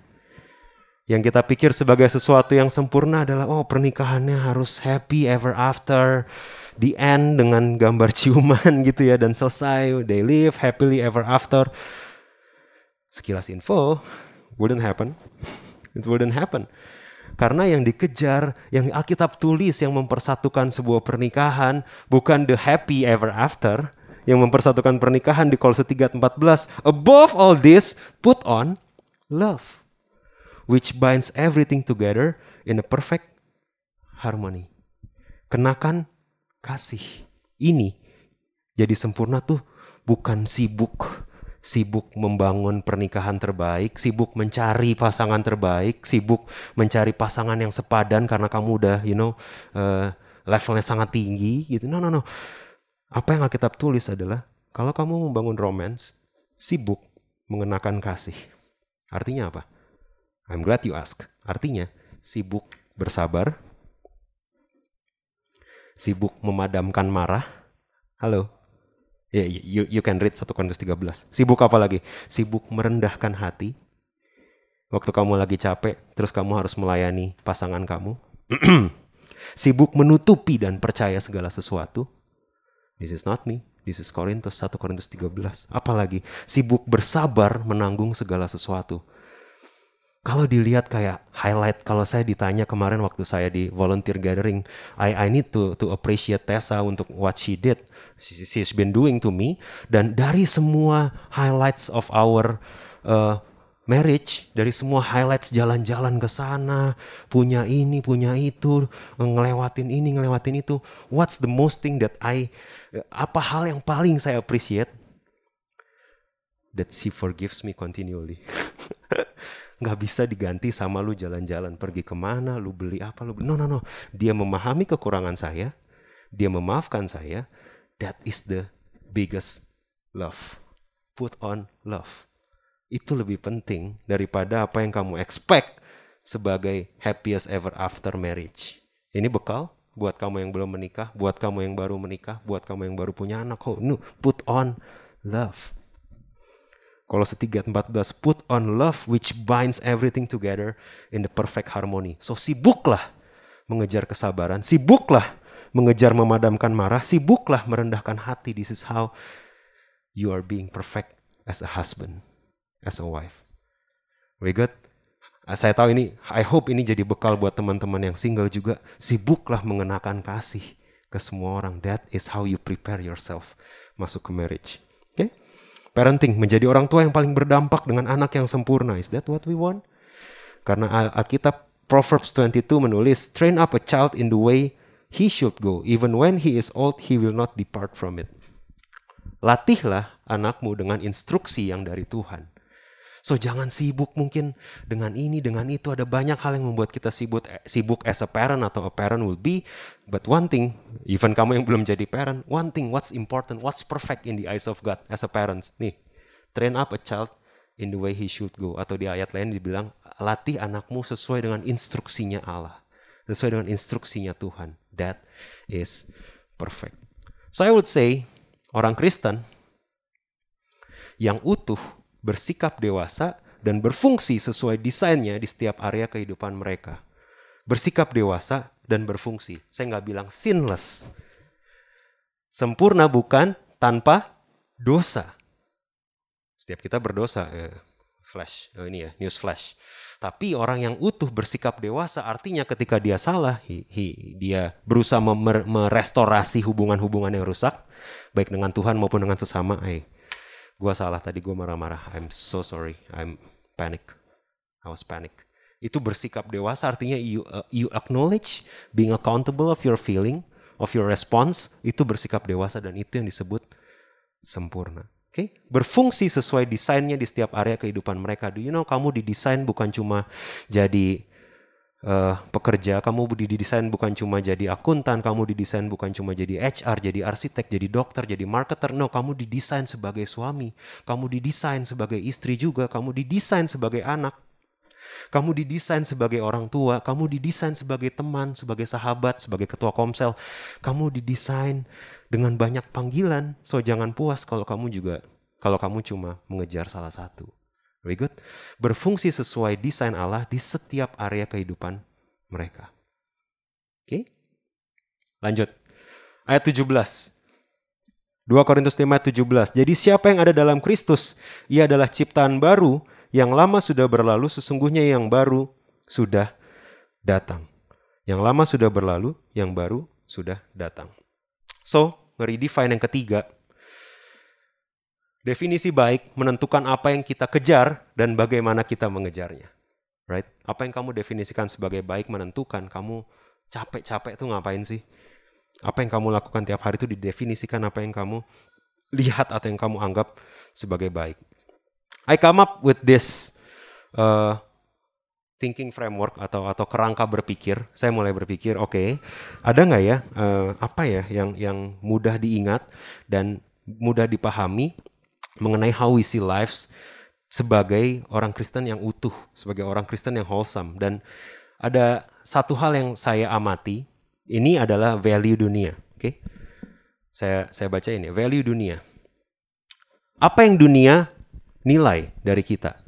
[SPEAKER 1] Yang kita pikir sebagai sesuatu yang sempurna adalah oh pernikahannya harus happy ever after. The end dengan gambar ciuman gitu ya dan selesai. They live happily ever after. Sekilas info, wouldn't happen. It wouldn't happen. Karena yang dikejar, yang Alkitab tulis yang mempersatukan sebuah pernikahan bukan the happy ever after, yang mempersatukan pernikahan di Kolose 3:14. Above all this, put on love, which binds everything together in a perfect harmony. Kenakan kasih. Ini jadi sempurna tuh bukan sibuk sibuk membangun pernikahan terbaik, sibuk mencari pasangan terbaik, sibuk mencari pasangan yang sepadan karena kamu udah, you know, uh, levelnya sangat tinggi gitu. No, no, no. Apa yang Alkitab tulis adalah kalau kamu membangun romance, sibuk mengenakan kasih. Artinya apa? I'm glad you ask. Artinya sibuk bersabar, sibuk memadamkan marah. Halo. Ya, yeah, you, you can read 1 Korintus 13. Sibuk apa lagi? Sibuk merendahkan hati. Waktu kamu lagi capek, terus kamu harus melayani pasangan kamu. sibuk menutupi dan percaya segala sesuatu. This is not me. Is Korintus 1 Korintus 13. Apalagi sibuk bersabar menanggung segala sesuatu. Kalau dilihat kayak highlight, kalau saya ditanya kemarin waktu saya di volunteer gathering, I I need to to appreciate Tessa untuk what she did, she, she's been doing to me. Dan dari semua highlights of our uh, marriage dari semua highlights jalan-jalan ke sana, punya ini, punya itu, ngelewatin ini, ngelewatin itu. What's the most thing that I apa hal yang paling saya appreciate? That she forgives me continually. Gak bisa diganti sama lu jalan-jalan pergi ke mana, lu beli apa, lu no no no. Dia memahami kekurangan saya, dia memaafkan saya. That is the biggest love. Put on love itu lebih penting daripada apa yang kamu expect sebagai happiest ever after marriage. Ini bekal buat kamu yang belum menikah, buat kamu yang baru menikah, buat kamu yang baru punya anak. Oh, no, put on love. Kalau setiga 14, put on love which binds everything together in the perfect harmony. So sibuklah mengejar kesabaran, sibuklah mengejar memadamkan marah, sibuklah merendahkan hati. This is how you are being perfect as a husband, as a wife. Very good. Saya tahu ini, I hope ini jadi bekal buat teman-teman yang single juga. Sibuklah mengenakan kasih ke semua orang. That is how you prepare yourself masuk ke marriage. Oke? Okay? Parenting, menjadi orang tua yang paling berdampak dengan anak yang sempurna. Is that what we want? Karena Alkitab Proverbs 22 menulis, Train up a child in the way he should go. Even when he is old, he will not depart from it. Latihlah anakmu dengan instruksi yang dari Tuhan. So jangan sibuk mungkin dengan ini, dengan itu. Ada banyak hal yang membuat kita sibuk, sibuk as a parent atau a parent will be. But one thing, even kamu yang belum jadi parent, one thing, what's important, what's perfect in the eyes of God as a parent. Nih, train up a child in the way he should go. Atau di ayat lain dibilang, latih anakmu sesuai dengan instruksinya Allah. Sesuai dengan instruksinya Tuhan. That is perfect. So I would say, orang Kristen yang utuh bersikap dewasa, dan berfungsi sesuai desainnya di setiap area kehidupan mereka. Bersikap dewasa dan berfungsi. Saya nggak bilang sinless. Sempurna bukan tanpa dosa. Setiap kita berdosa. Eh, flash, oh ini ya, news flash. Tapi orang yang utuh bersikap dewasa artinya ketika dia salah, he, he, dia berusaha merestorasi hubungan-hubungan yang rusak, baik dengan Tuhan maupun dengan sesama. Eh, Gua salah tadi gue marah-marah. I'm so sorry. I'm panic. I was panic. Itu bersikap dewasa artinya you uh, you acknowledge being accountable of your feeling, of your response, itu bersikap dewasa dan itu yang disebut sempurna. Oke, okay? berfungsi sesuai desainnya di setiap area kehidupan mereka. Do you know kamu didesain bukan cuma jadi uh, pekerja, kamu didesain bukan cuma jadi akuntan, kamu didesain bukan cuma jadi HR, jadi arsitek, jadi dokter, jadi marketer. No, kamu didesain sebagai suami, kamu didesain sebagai istri juga, kamu didesain sebagai anak. Kamu didesain sebagai orang tua, kamu didesain sebagai teman, sebagai sahabat, sebagai ketua komsel. Kamu didesain dengan banyak panggilan. So jangan puas kalau kamu juga kalau kamu cuma mengejar salah satu. Very good. Berfungsi sesuai desain Allah di setiap area kehidupan mereka. Oke. Okay? Lanjut. Ayat 17. 2 Korintus 5 ayat 17. Jadi siapa yang ada dalam Kristus, ia adalah ciptaan baru, yang lama sudah berlalu, sesungguhnya yang baru sudah datang. Yang lama sudah berlalu, yang baru sudah datang. So, nge-redefine yang ketiga, Definisi baik menentukan apa yang kita kejar dan bagaimana kita mengejarnya. Right? Apa yang kamu definisikan sebagai baik menentukan kamu capek-capek tuh ngapain sih? Apa yang kamu lakukan tiap hari itu didefinisikan apa yang kamu lihat atau yang kamu anggap sebagai baik. I come up with this uh, thinking framework atau atau kerangka berpikir. Saya mulai berpikir, oke, okay, ada nggak ya uh, apa ya yang yang mudah diingat dan mudah dipahami mengenai how we see lives sebagai orang Kristen yang utuh, sebagai orang Kristen yang wholesome. Dan ada satu hal yang saya amati, ini adalah value dunia. Oke, okay? saya saya baca ini value dunia. Apa yang dunia nilai dari kita?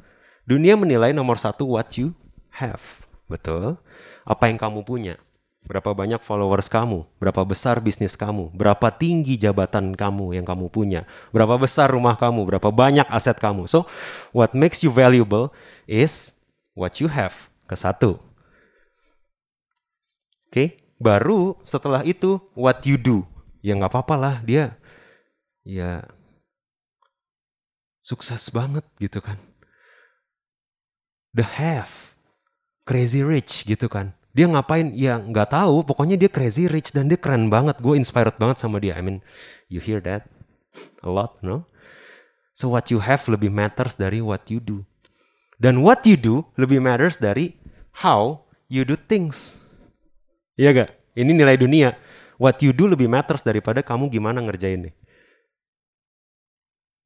[SPEAKER 1] Dunia menilai nomor satu what you have, betul. Apa yang kamu punya? Berapa banyak followers kamu? Berapa besar bisnis kamu? Berapa tinggi jabatan kamu yang kamu punya? Berapa besar rumah kamu? Berapa banyak aset kamu? So, what makes you valuable is what you have. Ke satu. Oke, okay? baru setelah itu what you do. Ya nggak apa-apa lah dia ya sukses banget gitu kan. The have, crazy rich gitu kan dia ngapain? Ya nggak tahu. Pokoknya dia crazy rich dan dia keren banget. Gue inspired banget sama dia. I mean you hear that a lot no? So what you have lebih matters dari what you do. Dan what you do lebih matters dari how you do things. Iya gak ini nilai dunia. What you do lebih matters daripada kamu gimana ngerjain nih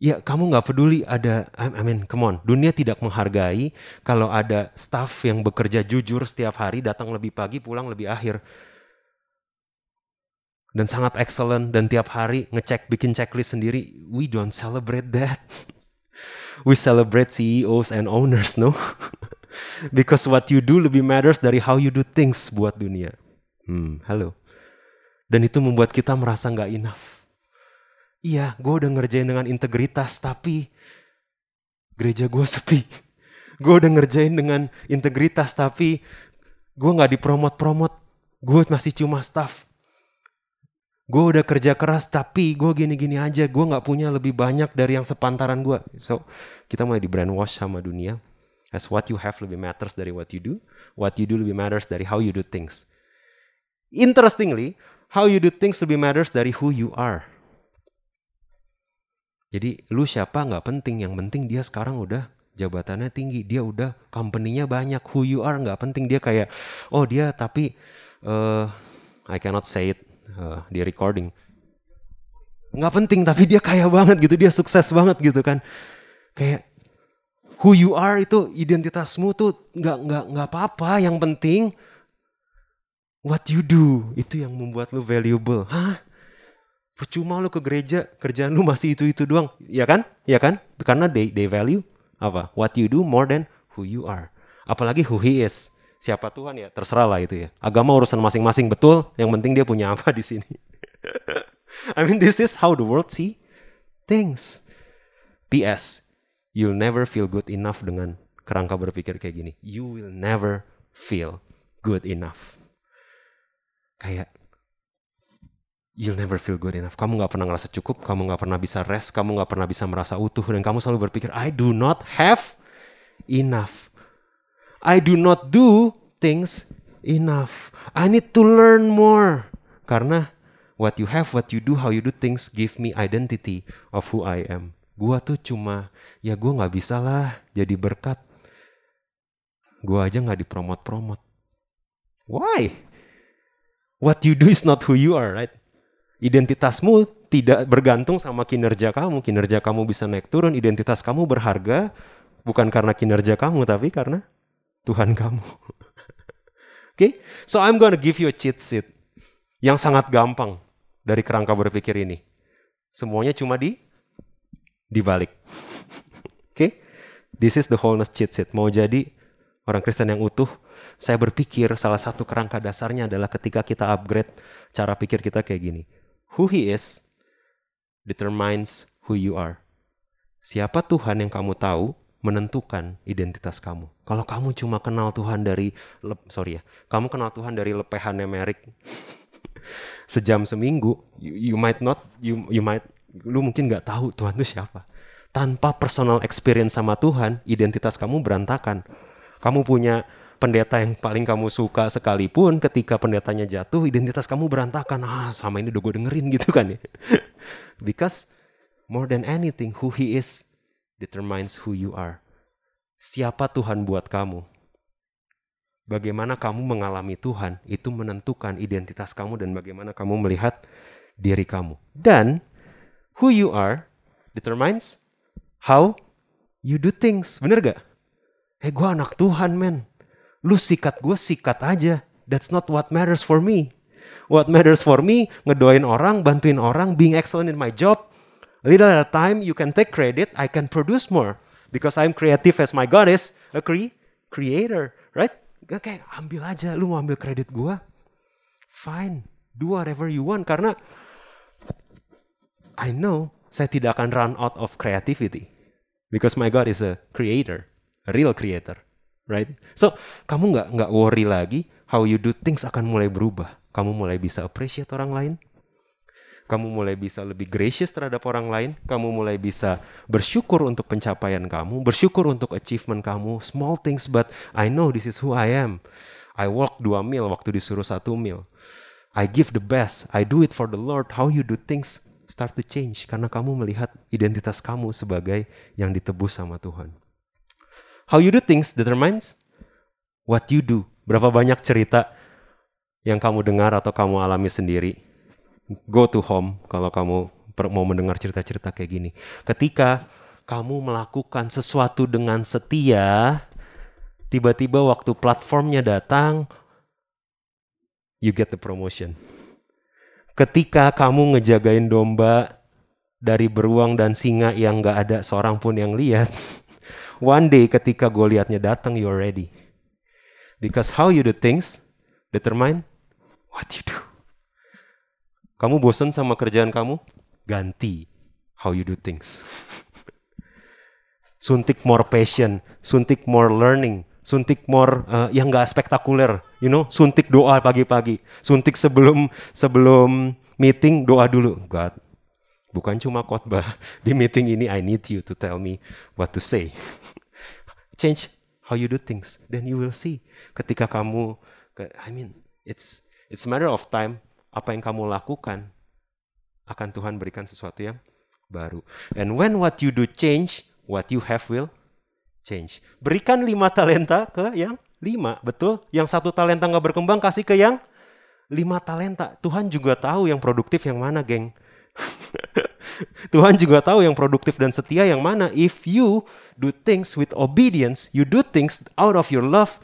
[SPEAKER 1] Ya kamu nggak peduli ada, I mean come on, dunia tidak menghargai kalau ada staff yang bekerja jujur setiap hari, datang lebih pagi, pulang lebih akhir. Dan sangat excellent dan tiap hari ngecek bikin checklist sendiri, we don't celebrate that. we celebrate CEOs and owners, no? Because what you do lebih matters dari how you do things buat dunia. Hmm, halo. Dan itu membuat kita merasa nggak enough. Iya, gue udah ngerjain dengan integritas, tapi gereja gue sepi. Gue udah ngerjain dengan integritas, tapi gue nggak dipromot-promot. Gue masih cuma staff. Gue udah kerja keras, tapi gue gini-gini aja. Gue nggak punya lebih banyak dari yang sepantaran gue. So, kita mulai di brainwash sama dunia As what you have lebih matters dari what you do. What you do lebih matters dari how you do things. Interestingly, how you do things lebih matters dari who you are. Jadi lu siapa nggak penting, yang penting dia sekarang udah jabatannya tinggi, dia udah company-nya banyak. Who you are nggak penting, dia kayak oh dia tapi uh, I cannot say it uh, di recording. Nggak penting tapi dia kaya banget gitu, dia sukses banget gitu kan. Kayak who you are itu identitasmu tuh nggak nggak nggak apa-apa. Yang penting what you do itu yang membuat lu valuable. Hah? Percuma lu ke gereja, kerjaan lu masih itu-itu doang. Ya kan? Ya kan? Karena they, they value apa? What you do more than who you are. Apalagi who he is. Siapa Tuhan ya? Terserah lah itu ya. Agama urusan masing-masing betul. Yang penting dia punya apa di sini. I mean this is how the world see things. PS, you'll never feel good enough dengan kerangka berpikir kayak gini. You will never feel good enough. Kayak you'll never feel good enough. Kamu nggak pernah ngerasa cukup, kamu nggak pernah bisa rest, kamu nggak pernah bisa merasa utuh, dan kamu selalu berpikir, I do not have enough. I do not do things enough. I need to learn more. Karena what you have, what you do, how you do things give me identity of who I am. Gua tuh cuma, ya gua nggak bisa lah jadi berkat. Gua aja nggak dipromot-promot. Why? What you do is not who you are, right? Identitasmu tidak bergantung sama kinerja kamu. Kinerja kamu bisa naik turun, identitas kamu berharga bukan karena kinerja kamu, tapi karena Tuhan kamu. Oke, okay? so I'm gonna give you a cheat sheet yang sangat gampang dari kerangka berpikir ini. Semuanya cuma di dibalik. Oke? Okay? This is the wholeness cheat sheet. Mau jadi orang Kristen yang utuh, saya berpikir salah satu kerangka dasarnya adalah ketika kita upgrade cara pikir kita kayak gini. Who he is determines who you are. Siapa Tuhan yang kamu tahu menentukan identitas kamu. Kalau kamu cuma kenal Tuhan dari sorry ya, kamu kenal Tuhan dari lepehannya Merik sejam seminggu, you, you might not you you might lu mungkin nggak tahu Tuhan itu siapa. Tanpa personal experience sama Tuhan, identitas kamu berantakan. Kamu punya pendeta yang paling kamu suka sekalipun, ketika pendetanya jatuh, identitas kamu berantakan. Ah, sama ini udah gue dengerin gitu kan ya. Because more than anything, who he is determines who you are. Siapa Tuhan buat kamu? Bagaimana kamu mengalami Tuhan, itu menentukan identitas kamu dan bagaimana kamu melihat diri kamu. Dan who you are determines how you do things. Bener gak? Eh gue anak Tuhan men. Lu sikat gue sikat aja. That's not what matters for me. What matters for me, ngedoain orang, bantuin orang, being excellent in my job. A little at a time, you can take credit, I can produce more. Because I'm creative as my God is a cre creator, right? Kayak ambil aja, lu mau ambil kredit gue. Fine, do whatever you want. Karena I know saya tidak akan run out of creativity because my God is a creator, a real creator, right? So kamu nggak nggak worry lagi how you do things akan mulai berubah. Kamu mulai bisa appreciate orang lain, kamu mulai bisa lebih gracious terhadap orang lain, kamu mulai bisa bersyukur untuk pencapaian kamu, bersyukur untuk achievement kamu, small things but I know this is who I am. I walk dua mil waktu disuruh satu mil. I give the best, I do it for the Lord. How you do things start to change karena kamu melihat identitas kamu sebagai yang ditebus sama Tuhan. How you do things determines what you do. Berapa banyak cerita yang kamu dengar atau kamu alami sendiri. Go to home kalau kamu mau mendengar cerita-cerita kayak gini. Ketika kamu melakukan sesuatu dengan setia, tiba-tiba waktu platformnya datang, you get the promotion ketika kamu ngejagain domba dari beruang dan singa yang gak ada seorang pun yang lihat. One day ketika Goliatnya datang, you're ready. Because how you do things determine what you do. Kamu bosan sama kerjaan kamu? Ganti how you do things. suntik more passion, suntik more learning, suntik more uh, yang gak spektakuler, you know, suntik doa pagi-pagi, suntik sebelum sebelum meeting doa dulu, God, Bukan cuma khotbah. Di meeting ini I need you to tell me what to say. Change how you do things, then you will see. Ketika kamu, I mean, it's it's matter of time. Apa yang kamu lakukan akan Tuhan berikan sesuatu yang baru. And when what you do change, what you have will change. Berikan lima talenta ke yang lima, betul? Yang satu talenta nggak berkembang kasih ke yang lima talenta. Tuhan juga tahu yang produktif yang mana, geng. Tuhan juga tahu yang produktif dan setia yang mana. If you do things with obedience, you do things out of your love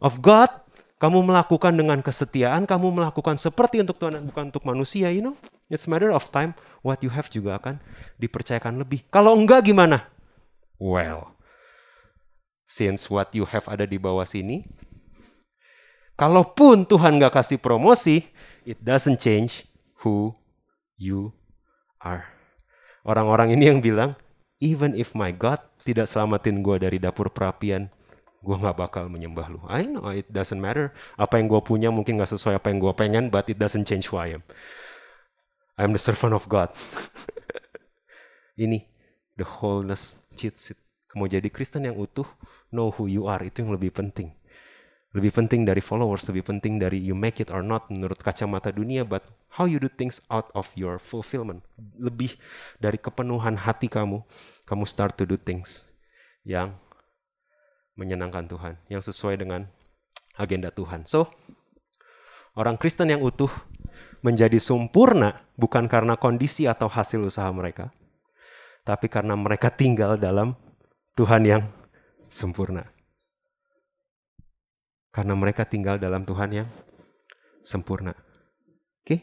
[SPEAKER 1] of God, kamu melakukan dengan kesetiaan, kamu melakukan seperti untuk Tuhan bukan untuk manusia, you know. It's matter of time what you have juga akan dipercayakan lebih. Kalau enggak gimana? Well, since what you have ada di bawah sini, kalaupun Tuhan nggak kasih promosi, it doesn't change who you are. Orang-orang ini yang bilang, even if my God tidak selamatin gue dari dapur perapian, gue gak bakal menyembah lu. I know it doesn't matter. Apa yang gue punya mungkin gak sesuai apa yang gue pengen, but it doesn't change who I am. I'm the servant of God. ini the wholeness cheat sheet. Mau jadi Kristen yang utuh, know who you are itu yang lebih penting. Lebih penting dari followers, lebih penting dari you make it or not menurut kacamata dunia, but how you do things out of your fulfillment. Lebih dari kepenuhan hati kamu, kamu start to do things yang menyenangkan Tuhan, yang sesuai dengan agenda Tuhan. So, orang Kristen yang utuh menjadi sempurna bukan karena kondisi atau hasil usaha mereka, tapi karena mereka tinggal dalam Tuhan yang sempurna. Karena mereka tinggal dalam Tuhan yang sempurna. Oke? Okay?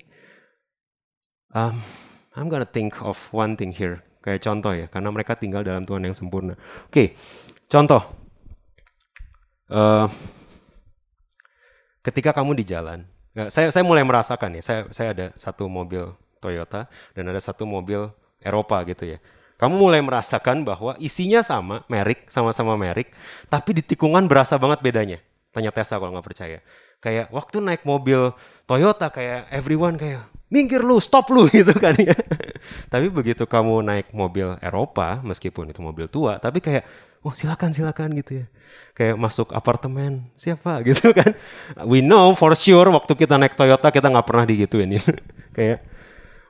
[SPEAKER 1] Um, I'm gonna think of one thing here. Kayak contoh ya, karena mereka tinggal dalam Tuhan yang sempurna. Oke, okay, contoh. Uh, ketika kamu di jalan, ya, saya saya mulai merasakan ya. Saya saya ada satu mobil Toyota dan ada satu mobil Eropa gitu ya. Kamu mulai merasakan bahwa isinya sama, merek, sama-sama merek, tapi di tikungan berasa banget bedanya. Tanya Tesla kalau nggak percaya. Kayak waktu naik mobil Toyota kayak everyone kayak minggir lu, stop lu gitu kan ya. tapi begitu kamu naik mobil Eropa, meskipun itu mobil tua, tapi kayak oh silakan silakan gitu ya. Kayak masuk apartemen siapa gitu kan. We know for sure waktu kita naik Toyota kita nggak pernah digituin ya. kayak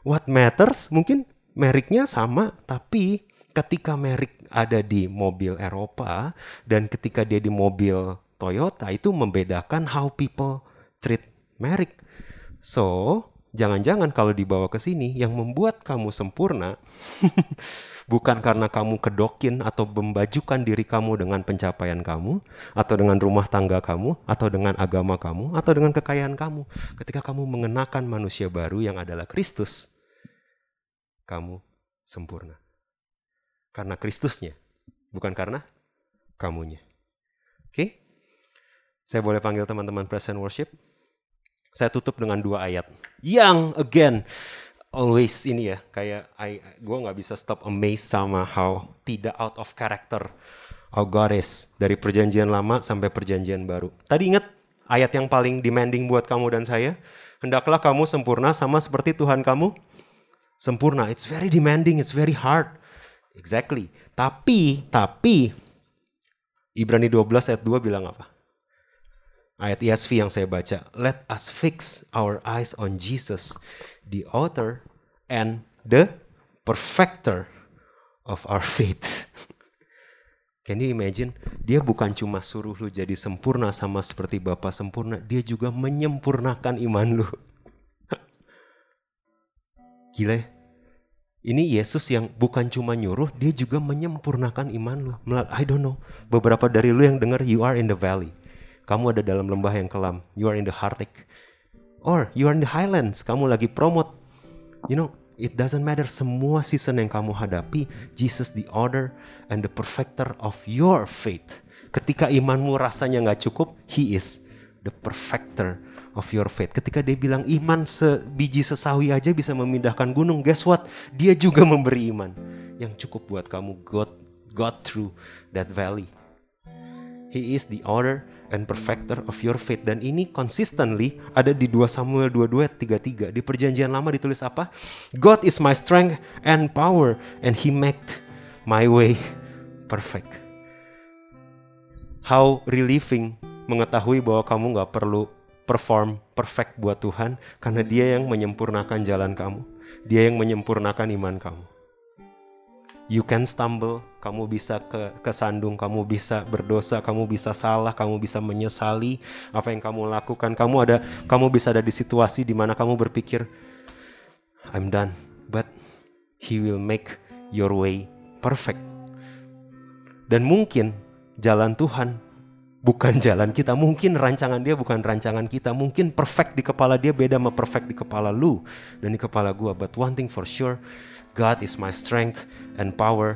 [SPEAKER 1] what matters mungkin mereknya sama tapi ketika merek ada di mobil Eropa dan ketika dia di mobil Toyota itu membedakan how people treat merek. So, jangan-jangan kalau dibawa ke sini yang membuat kamu sempurna bukan karena kamu kedokin atau membajukan diri kamu dengan pencapaian kamu atau dengan rumah tangga kamu atau dengan agama kamu atau dengan kekayaan kamu. Ketika kamu mengenakan manusia baru yang adalah Kristus, kamu sempurna. Karena Kristusnya, bukan karena kamunya. Oke? Okay? Saya boleh panggil teman-teman present worship? Saya tutup dengan dua ayat. Yang again always ini ya kayak I, gue nggak bisa stop amazed sama how tidak out of character how God is dari perjanjian lama sampai perjanjian baru. Tadi ingat ayat yang paling demanding buat kamu dan saya? Hendaklah kamu sempurna sama seperti Tuhan kamu sempurna. It's very demanding, it's very hard. Exactly. Tapi, tapi Ibrani 12 ayat 2 bilang apa? Ayat ESV yang saya baca. Let us fix our eyes on Jesus, the author and the perfecter of our faith. Can you imagine? Dia bukan cuma suruh lu jadi sempurna sama seperti Bapa sempurna, dia juga menyempurnakan iman lu. Gila ya? Ini Yesus yang bukan cuma nyuruh, dia juga menyempurnakan iman lu. I don't know. Beberapa dari lu yang dengar you are in the valley. Kamu ada dalam lembah yang kelam. You are in the Arctic. Or you are in the highlands. Kamu lagi promote. You know, It doesn't matter semua season yang kamu hadapi, Jesus the order and the perfecter of your faith. Ketika imanmu rasanya nggak cukup, He is the perfecter of your faith. Ketika dia bilang iman sebiji sesawi aja bisa memindahkan gunung, guess what? Dia juga memberi iman yang cukup buat kamu God God through that valley. He is the order and perfecter of your faith. Dan ini consistently ada di 2 Samuel 22 33. Di perjanjian lama ditulis apa? God is my strength and power and he made my way perfect. How relieving mengetahui bahwa kamu gak perlu perform perfect buat Tuhan karena dia yang menyempurnakan jalan kamu. Dia yang menyempurnakan iman kamu. You can stumble, kamu bisa ke kesandung, kamu bisa berdosa, kamu bisa salah, kamu bisa menyesali apa yang kamu lakukan. Kamu ada kamu bisa ada di situasi di mana kamu berpikir I'm done, but he will make your way perfect. Dan mungkin jalan Tuhan bukan jalan kita. Mungkin rancangan dia bukan rancangan kita. Mungkin perfect di kepala dia beda sama perfect di kepala lu dan di kepala gua. But one thing for sure, God is my strength and power